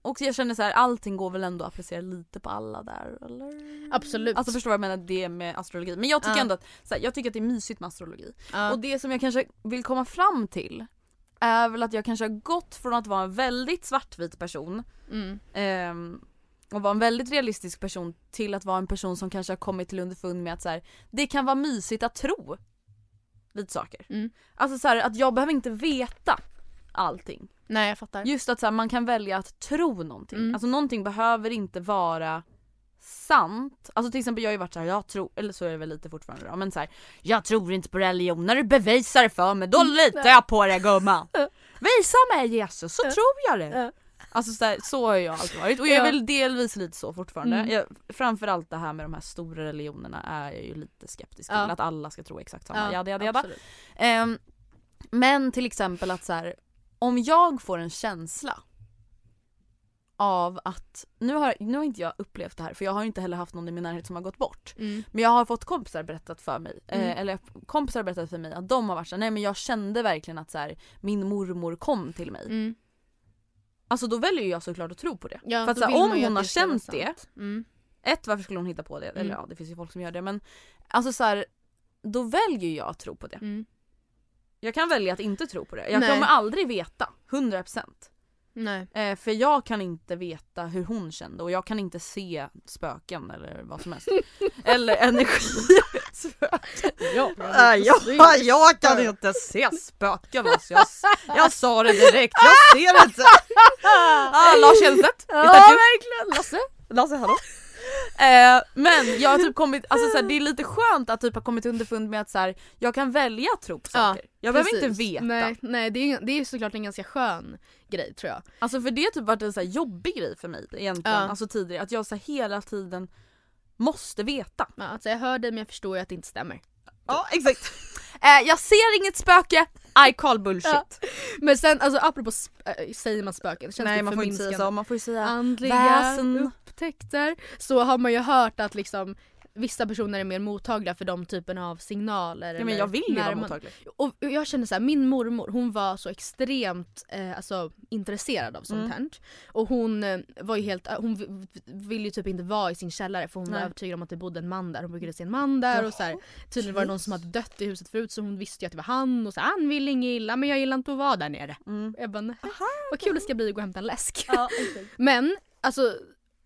och jag känner så här, allting går väl ändå att applicera lite på alla där eller? Absolut. Alltså förstår vad jag menar det med astrologi. Men jag tycker Ja. ändå att, så här, jag tycker att det är mysigt med astrologi. Ja. Och det som jag kanske vill komma fram till är väl att jag kanske har gått från att vara en väldigt svartvit person mm. ehm, och vara en väldigt realistisk person till att vara en person som kanske har kommit till underfund med att så här, det kan vara mysigt att tro lite saker. Mm. Alltså så här, att jag behöver inte veta allting. Nej jag fattar. Just att så här, man kan välja att tro någonting. Mm. Alltså någonting behöver inte vara sant. Alltså till exempel jag har ju varit så här, jag tror, eller så är det väl lite fortfarande då, men så här, jag tror inte på religion, när du bevisar det för mig då litar jag på det gumman. Visa mig Jesus så tror jag det. Ja. Alltså så, här, så har jag alltid varit och jag är Ja. väl delvis lite så fortfarande. Mm. Jag, framförallt det här med de här stora religionerna är jag ju lite skeptisk till, Ja. att alla ska tro exakt samma. jada, jada, jada. absolut. Ehm, men till exempel att så här, om jag får en känsla av att, nu har, nu har inte jag upplevt det här för jag har inte heller haft någon i min närhet som har gått bort. Mm. Men jag har fått kompisar berättat för mig, Mm. eh, eller kompisar berättat för mig att de har varit såhär, nej men jag kände verkligen att så här, min mormor kom till mig. Mm. Alltså då väljer jag såklart att tro på det. Ja, för att så om hon har känt det. Mm. ett varför skulle hon hitta på det? Eller Mm. ja det finns ju folk som gör det men alltså så här, då väljer jag att tro på det. Mm. Jag kan välja att inte tro på det. Jag Nej. kommer aldrig veta, 100%. Nej. Eh, för jag kan inte veta hur hon kände och jag kan inte se spöken eller vad som helst. eller energi. spöken. Ja, Äh, jag, jag kan inte se spöken alltså. Jag, jag sa det direkt, jag ser inte. ah, Lars Hellstedt, Ja verkligen! Lasse? Lasse hallå? Eh, men jag har typ kommit, alltså så här, det är lite skönt att typ ha kommit underfund med att så här, jag kan välja att tro på Ja, saker. jag behöver inte veta. Nej, nej det, är, det är såklart en ganska skön grej tror jag. Alltså för det har typ varit en så här jobbig grej för mig egentligen, Ja. alltså tidigare. Att jag så här hela tiden måste veta. Ja, alltså jag hör dig men jag förstår ju att det inte stämmer. Ja exakt. Eh, jag ser inget spöke, I call bullshit. Ja. Men sen alltså apropå äh, säger man spöken, känns Nej typ man får inte säga så, man får ju säga Andliga väsen. upptäckter. Så har man ju hört att liksom vissa personer är mer mottagliga för de typerna av signaler. Ja, men jag vill ju vara mottaglig. Och jag känner så här, min mormor hon var så extremt eh, alltså, intresserad av sånt Mm. här. Och hon eh, var ju helt, hon ville ju typ inte vara i sin källare för hon var Nej. övertygad om att det bodde en man där. Hon brukade se en man där och så här, tydligen var det någon som hade dött i huset förut så hon visste ju att det var han och så här, han ville inget illa men jag gillar inte att vara där nere. Mm. Jag bara, "Nej, vad kul det ska bli att gå och hämta en läsk. Ja, Men alltså,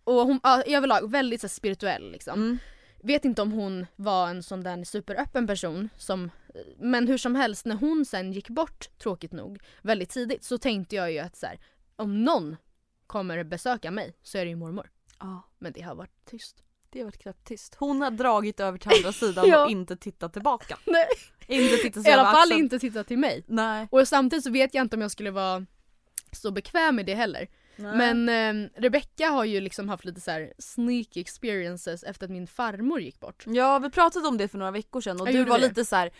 och hon överlag väldigt så här, spirituell liksom. mm. Vet inte om hon var en sån där superöppen person som Men hur som helst när hon sen gick bort tråkigt nog väldigt tidigt så tänkte jag ju att så här, om någon kommer besöka mig så är det ju mormor. ja. Men det har varit tyst. Det har varit knäpptyst. Hon har dragit över till andra sidan Ja. och inte tittat tillbaka. Nej. Inte tittat I alla fall axeln. inte titta till mig. Nej. Och samtidigt så vet jag inte om jag skulle vara så bekväm med det heller. Men eh, Rebecca har ju liksom haft lite så här sneaky experiences efter att min farmor gick bort. Ja vi pratade om det för några veckor sedan och Jag du var det. lite så här.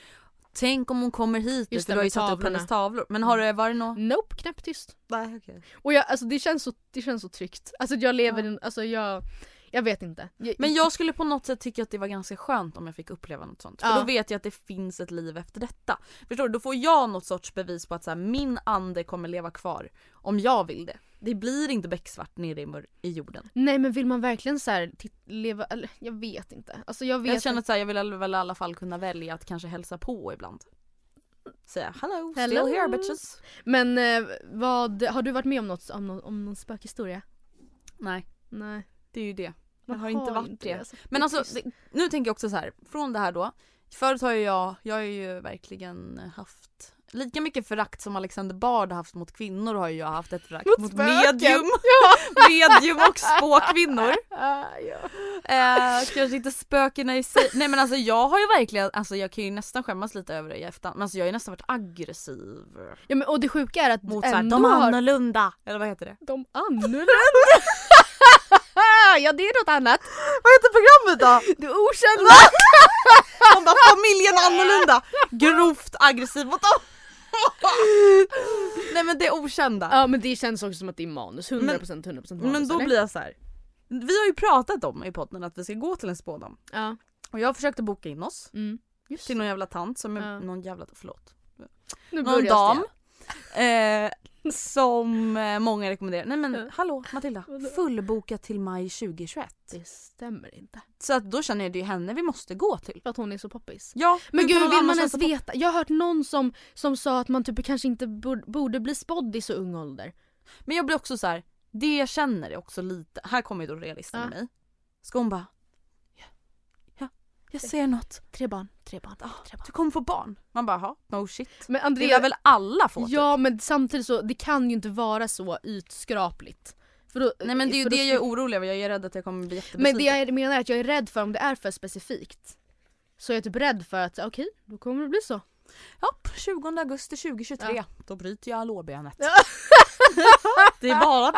Tänk om hon kommer hit Just för du har ju satt upp hennes tavlor. Men har det varit något? Nope, knäpptyst. Nej okej. Och jag, alltså det känns så, det känns så tryggt. Alltså jag lever, en- alltså jag, jag vet inte. Jag, Men jag skulle på något sätt tycka att det var ganska skönt om jag fick uppleva något sånt. För Ja. då vet jag att det finns ett liv efter detta. Förstår du? Då får jag något sorts bevis på att så här, min ande kommer leva kvar. Om jag vill det. Det blir inte becksvart nere i, i jorden. Nej men vill man verkligen så här leva, eller jag vet inte. Alltså jag vet Jag känner att så här, jag vill väl i alla fall kunna välja att kanske hälsa på ibland. Säga hello, Hello. still here bitches. Men eh, vad, har du varit med om något, om någon, om någon spökhistoria? Nej, Nej. det är ju det. Man Jag har inte varit det. alltså. Men alltså, det, nu tänker jag också så här, från det här då. Förut har ju jag, jag har ju verkligen haft Lika mycket förakt som Alexander Bard har haft mot kvinnor har ju jag haft ett förakt Mot mot, medium, medium och spåkvinnor. Ja. Eh, kanske inte spökena i sig. Nej men alltså jag har ju verkligen, alltså jag kan ju nästan skämmas lite över det i efterhand. Men alltså jag har ju nästan varit aggressiv. ja men och det sjuka är att Mot såhär, de har annorlunda. Eller vad heter det? de annorlunda. ja det är något annat. Vad heter programmet då? Det okända. De bara familjen annorlunda. Grovt aggressiv mot dem. Nej men det okända. Ja men det känns också som att det är manus, 100% 100% manus men då eller? blir jag så här. Vi har ju pratat om i podden att vi ska gå till en spådam. Ja. Och jag försökte boka in oss Mm. Till någon jävla tant som är Ja. någon jävla, förlåt. nu Någon dam. Eh, som eh, många rekommenderar. Nej men hallå Matilda, fullbokat till maj 2021. Det stämmer inte. Så att då känner jag det är henne vi måste gå till. För att hon är så poppis. Ja, Men gud vill man ens veta? Jag har hört någon som, som sa att man typ kanske inte borde, bli spådd i så ung ålder. Men jag blir också så här. det jag känner är också lite, här kommer ju då realisten Ja. i mig. Ska hon bara, jag ser något. Tre barn, tre barn, Ah, tre barn. Du kommer få barn. Man bara, ha, no shit. Men Det Andrea, lär väl alla få? typ. ja men samtidigt så, det kan ju inte vara så ytskrapligt. Då, Nej men det är ju det jag är orolig över, jag är rädd att jag kommer bli jättebesviken. Men det jag menar är att jag är rädd för om det är för specifikt. Så jag är typ rädd för att okej, då kommer det bli så. Ja, 20 augusti 2023, Ja. då bryter jag lårbenet. Ja. det är bara att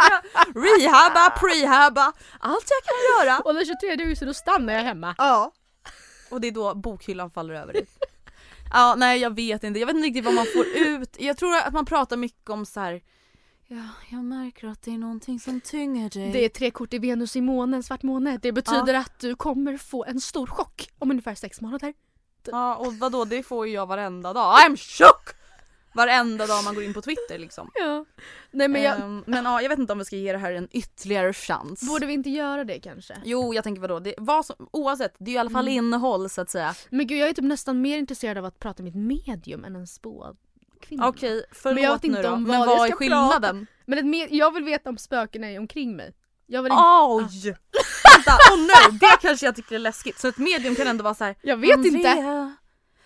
rehabba, prehabba, allt jag kan göra. Och den 23 augusti då stannar jag hemma. Ja. Och det är då bokhyllan faller över dig. Ja, nej jag vet inte, jag vet inte riktigt vad man får ut. Jag tror att man pratar mycket om så här. Ja, jag märker att det är någonting som tynger dig. Det är tre kort i Venus i månen, svart måne. Det betyder att du kommer få en stor chock om ungefär sex månader. Ja, och vadå, det får ju jag varenda dag. I'm shook! Varenda dag man går in på Twitter liksom. Ja. Nej men jag, Ehm, men ja, jag vet inte om vi ska ge det här en ytterligare chans. borde vi inte göra det kanske? Jo, jag tänker vadå, det, vad som, oavsett, det är i alla fall Mm. innehåll så att säga. Men gud jag är typ nästan mer intresserad av att prata med ett medium än en spåkvinna. Okej, förlåt Men jag vet nu inte då. om men vad vad jag är skillnaden? Men ett med, jag vill veta om spökena är omkring mig. Jag vill inte, Oj! Vänta, åh nej, det kanske jag tycker är läskigt. Så ett medium kan ändå vara så här. jag vet inte.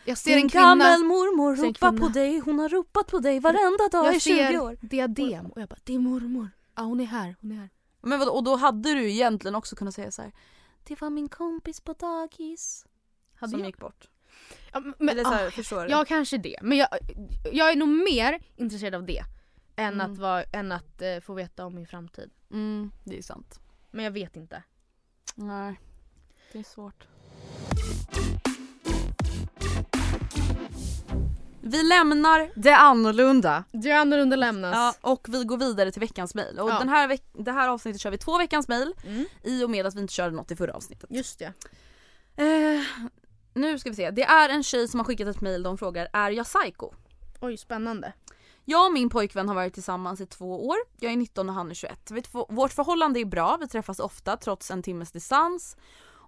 Jag ser en Din kvinna, gammelmormor Ser en ropar kvinna. på dig, hon har ropat på dig varenda dag i jag 20 ser år. diadem och jag bara det är mormor. Ja hon är här, hon är här. Men vadå, och då hade du egentligen också kunnat säga så här. Det var min kompis på dagis. Hade som jag? gick bort. Ja, men, Eller så här, ah, förstår du? ja kanske det. Men jag, jag är nog mer intresserad av det. Än Mm. att, vara, än att eh, få veta om min framtid. Mm, det är sant. Men jag vet inte. Nej, det är svårt. Vi lämnar det annorlunda. Det annorlunda lämnas. Ja, och vi går vidare till veckans mail. Och Ja. den här veck- det här avsnittet kör vi två veckans mail Mm. i och med att vi inte körde något i förra avsnittet. Just det. Eh, nu ska vi se. Det är en tjej som har skickat ett mail. De frågar är jag psycho? Oj spännande. Jag och min pojkvän har varit tillsammans i två år. Jag är 19 och han är 21. Vi två- Vårt förhållande är bra, vi träffas ofta trots en timmes distans.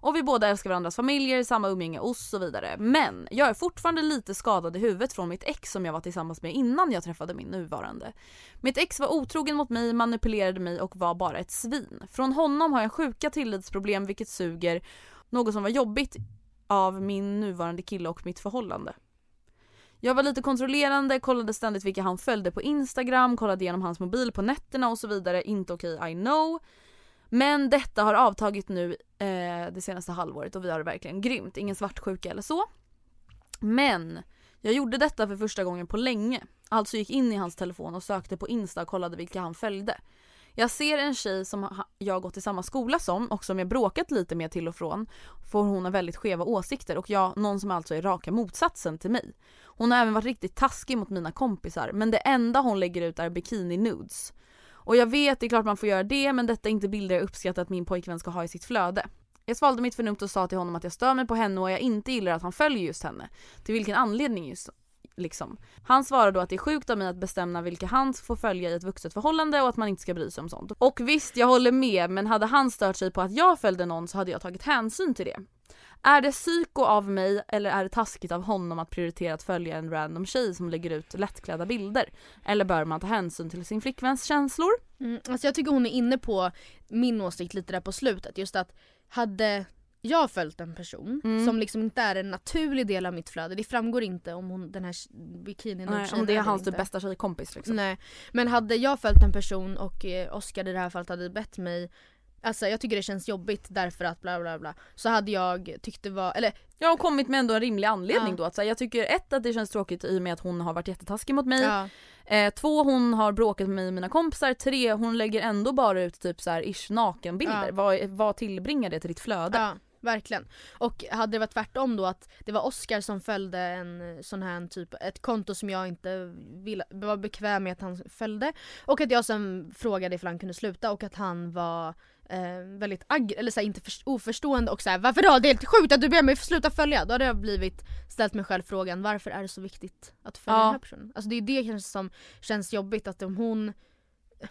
Och vi båda älskar varandras familjer, samma umgänge och så vidare. Men jag är fortfarande lite skadad i huvudet från mitt ex som jag var tillsammans med innan jag träffade min nuvarande. Mitt ex var otrogen mot mig, manipulerade mig och var bara ett svin. Från honom har jag sjuka tillitsproblem vilket suger, något som var jobbigt av min nuvarande kille och mitt förhållande. Jag var lite kontrollerande, kollade ständigt vilka han följde på Instagram, kollade igenom hans mobil på nätterna och så vidare. Inte okej, I know. Men detta har avtagit nu eh, det senaste halvåret och vi har det verkligen grymt. Ingen svartsjuka eller så. Men jag gjorde detta för första gången på länge. Alltså gick in i hans telefon och sökte på Insta och kollade vilka han följde. Jag ser en tjej som jag gått i samma skola som och som jag bråkat lite med till och från. För hon har väldigt skeva åsikter och jag någon som alltså är raka motsatsen till mig. Hon har även varit riktigt taskig mot mina kompisar men det enda hon lägger ut är bikini nudes. Och jag vet, det är klart man får göra det men detta är inte bilder jag uppskattar att min pojkvän ska ha i sitt flöde. Jag svalde mitt förnuft och sa till honom att jag stör mig på henne och jag inte gillar att han följer just henne. Till vilken anledning just liksom. Han svarar då att det är sjukt av mig att bestämma vilka han får följa i ett vuxet förhållande och att man inte ska bry sig om sånt. Och visst, jag håller med men hade han stört sig på att jag följde någon så hade jag tagit hänsyn till det. Är det psyko av mig eller är det taskigt av honom att prioritera att följa en random tjej som lägger ut lättklädda bilder? Eller bör man ta hänsyn till sin flickväns känslor? Mm, alltså jag tycker hon är inne på min åsikt lite där på slutet. Just att hade jag följt en person Mm. som liksom inte är en naturlig del av mitt flöde. Det framgår inte om hon, den här bikinin Nej, om det är hans typ bästa tjejkompis liksom. Nej. Men hade jag följt en person och eh, Oscar i det här fallet hade bett mig Alltså jag tycker det känns jobbigt därför att bla bla bla. Så hade jag tyckt det var, eller Jag har kommit med ändå en rimlig anledning Ja. då. Att, så här, jag tycker ett att det känns tråkigt i och med att hon har varit jättetaskig mot mig. ja. Eh, två hon har bråkat med mig och mina kompisar. Tre hon lägger ändå bara ut typ så här ish nakenbilder. Ja. Vad, vad tillbringar det till ditt flöde? Verkligen. Och hade det varit tvärtom då att det var Oscar som följde en sån här typ, ett konto som jag inte ville, var bekväm med att han följde och att jag sen frågade ifall han kunde sluta och att han var eh, väldigt ag- eller så här, inte för- oförstående och såhär varför då? Det är helt sjukt att du ber mig sluta följa. Då hade jag blivit ställt mig själv frågan varför är det så viktigt att följa Ja. den här personen? Alltså det är det kanske som känns jobbigt att om hon,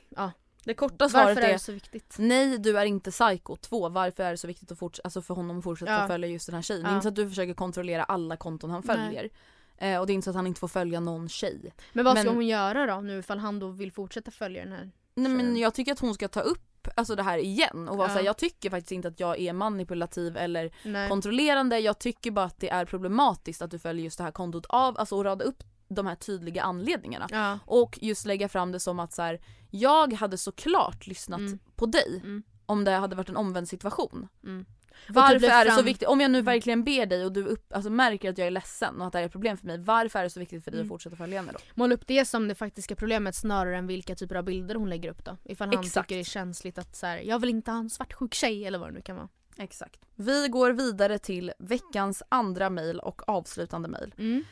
ja Det korta svaret varför är är det så viktigt? Nej du är inte psycho. Två, varför är det så viktigt att forts- alltså för honom att fortsätta Ja. följa just den här tjejen? Det är Ja. inte så att du försöker kontrollera alla konton han Nej. följer. Eh, och det är inte så att han inte får följa någon tjej. Men vad ska Men- hon göra då nu ifall han då vill fortsätta följa den här? Nej men Tjejen. jag tycker att hon ska ta upp alltså det här igen och vara Ja. såhär, jag tycker faktiskt inte att jag är manipulativ eller Nej. kontrollerande. Jag tycker bara att det är problematiskt att du följer just det här kontot av, alltså och rada upp de här tydliga anledningarna. ja. Och just lägga fram det som att så här, jag hade såklart lyssnat Mm. på dig Mm. om det hade varit en omvänd situation. Mm. Varför typ är det så viktigt, om jag nu Mm. verkligen ber dig och du upp, alltså märker att jag är ledsen och att det här är ett problem för mig, varför är det så viktigt för dig Mm. att fortsätta följa henne då? Måla upp det som det faktiska problemet snarare än vilka typer av bilder hon lägger upp då. Ifall han Exakt. tycker det är känsligt att så här, jag vill inte ha en svartsjuk tjej eller vad det nu kan vara. Exakt. Vi går vidare till veckans andra mejl och avslutande mejl. Mm.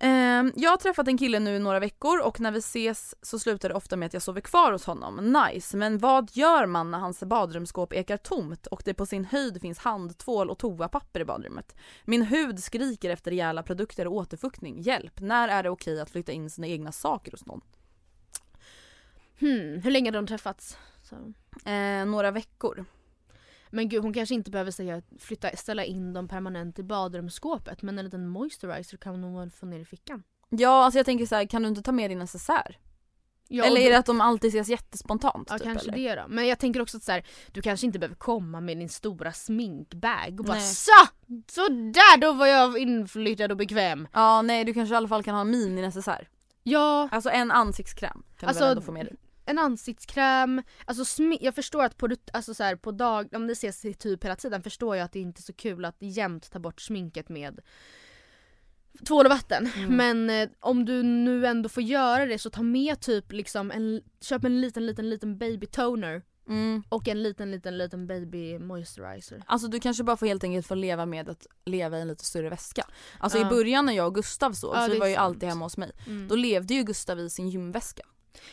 Ehm, jag har träffat en kille nu i några veckor och när vi ses så slutar det ofta med att jag sover kvar hos honom. Nice, men vad gör man när hans badrumsskåp ekar tomt och det på sin höjd finns handtvål och toapapper i badrummet? Min hud skriker efter rejäla produkter och återfuktning. Hjälp, när är det okej att flytta in sina egna saker hos någon? Hmm. Hur länge har de träffats? Eh, några veckor. Men gud hon kanske inte behöver säga flytta, ställa in dem permanent i badrumsskåpet men en liten moisturizer kan hon väl få ner i fickan? Ja, alltså jag tänker så här, kan du inte ta med din necessär? Ja, eller är det att de alltid ses jättespontant? Ja typ, kanske eller? det då. Men jag tänker också att så här, du kanske inte behöver komma med din stora sminkbag och bara Nej. så! Så där då var jag inflyttad och bekväm. Ja, nej du kanske i alla fall kan ha en mini-necessär. Ja, Alltså en ansiktskräm kan Alltså, du väl ändå få med dig? En ansiktskräm, alltså smi- jag förstår att på, alltså så här, på dag, om det ses i typ hela tiden förstår jag att det inte är så kul att jämt ta bort sminket med tvål och vatten. Mm. Men eh, om du nu ändå får göra det så ta med typ liksom en, köp en liten liten liten baby toner Mm. och en liten liten liten baby moisturizer. Alltså du kanske bara får helt enkelt få leva med att leva i en lite större väska. Alltså i Ja. början när jag och Gustav sov, Ja, så vi var ju sant. alltid hemma hos mig. Mm. Då levde ju Gustav i sin gymväska.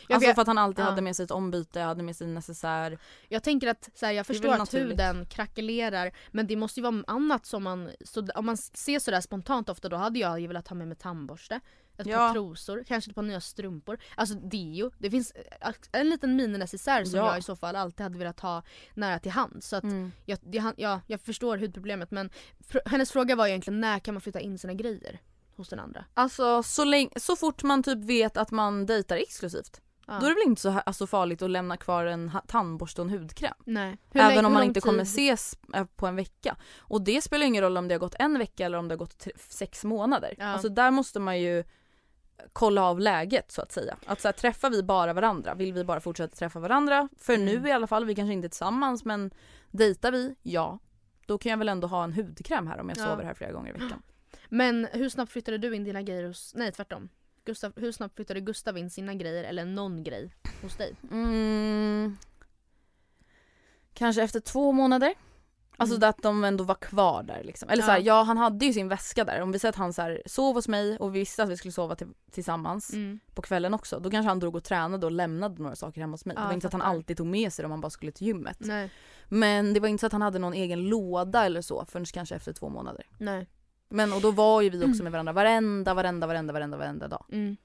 Jag alltså vet- för att han alltid ja. hade med sig ett ombyte, hade med sig en necessär. Jag tänker att så här, jag förstår att naturligt. huden krackelerar men det måste ju vara annat som man, så, om man ser sådär spontant ofta då hade jag ju velat ha med mig tandborste, ett Ja. par trosor, kanske ett par nya strumpor, alltså deo. Det finns eh, en liten mininecessär som Ja. jag i så fall alltid hade velat ha nära till hands. Så att Mm. jag, det, han- ja, jag förstår hudproblemet men fr- hennes fråga var egentligen när kan man flytta in sina grejer hos den andra? Alltså så, länge, så fort man typ vet att man dejtar exklusivt. Ja. Då är det väl inte så här, alltså, farligt att lämna kvar en tandborste och en hudkräm. Nej. Hur Även länge- om man inte kommer ses eh, på en vecka. Och det spelar ingen roll om det har gått en vecka eller om det har gått tre- sex månader. Ja. Alltså där måste man ju kolla av läget så att säga. Att så här, träffar vi bara varandra? Vill vi bara fortsätta träffa varandra? För Mm. nu i alla fall, vi kanske inte är tillsammans men dejtar vi? Ja. Då kan jag väl ändå ha en hudkräm här om jag Ja. sover här flera gånger i veckan. Men hur snabbt flyttade du in dina grejer hos, nej tvärtom. Gustav, hur snabbt flyttade Gustav in sina grejer eller någon grej hos dig? Mm. Kanske efter två månader. Alltså Mm. att de ändå var kvar där liksom. Eller Ja. så här, ja han hade ju sin väska där. Om vi säger att han så här, sov hos mig och vi visste att vi skulle sova till, tillsammans Mm. på kvällen också. Då kanske han drog och tränade och lämnade några saker hemma hos mig. Ja, det var inte så att han alltid tog med sig dem om han bara skulle till gymmet. Nej. Men det var inte så att han hade någon egen låda eller så förrän kanske efter två månader. Nej. Men och då var ju vi också med varandra varenda, varenda, varenda, varenda, varenda dag. Mm.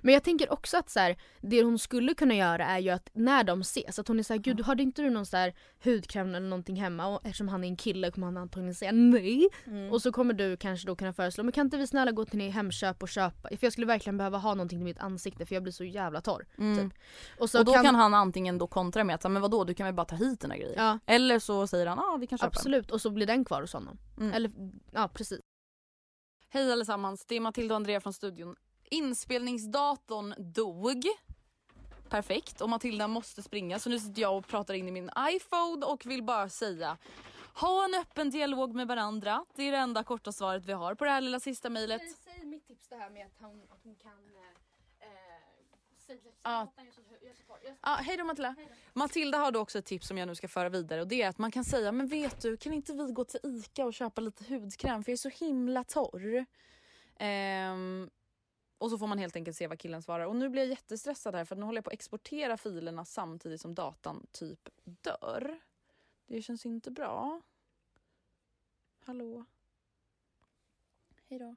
Men jag tänker också att så här, det hon skulle kunna göra är ju att när de ses, att hon är såhär gud hade inte du någon så här hudkräm eller någonting hemma? Och eftersom han är en kille kommer han antagligen säga nej. Och så kommer du kanske då kunna föreslå, men kan inte vi snälla gå till Hemköp och köpa? För jag skulle verkligen behöva ha någonting till mitt ansikte för jag blir så jävla torr. Mm. Typ. Och, och då kan... han antingen då kontra med att men vadå du kan väl bara ta hit dina grejer. Ja Eller så säger han ja ah, vi kan köpa absolut och så blir den kvar hos honom. Mm. Eller ja precis. Hej allesammans, det är Matilda och Andrea från studion. Inspelningsdatorn dog. Perfekt, och Matilda måste springa så nu sitter jag och pratar in i min iPhone och vill bara säga ha en öppen dialog med varandra. Det är det enda korta svaret vi har på det här lilla sista mejlet. Säg mitt tips det här med att hon, att hon kan eh, Ja. Ja, hej då Matilda. Matilda har då också ett tips som jag nu ska föra vidare och det är att man kan säga men vet du kan inte vi gå till ICA och köpa lite hudkräm för jag är så himla torr. Ehm, och så får man helt enkelt se vad killen svarar. Och nu blir jag jättestressad här för nu håller jag på att exportera filerna samtidigt som datan typ dör. Det känns inte bra. Hallå? Hej då.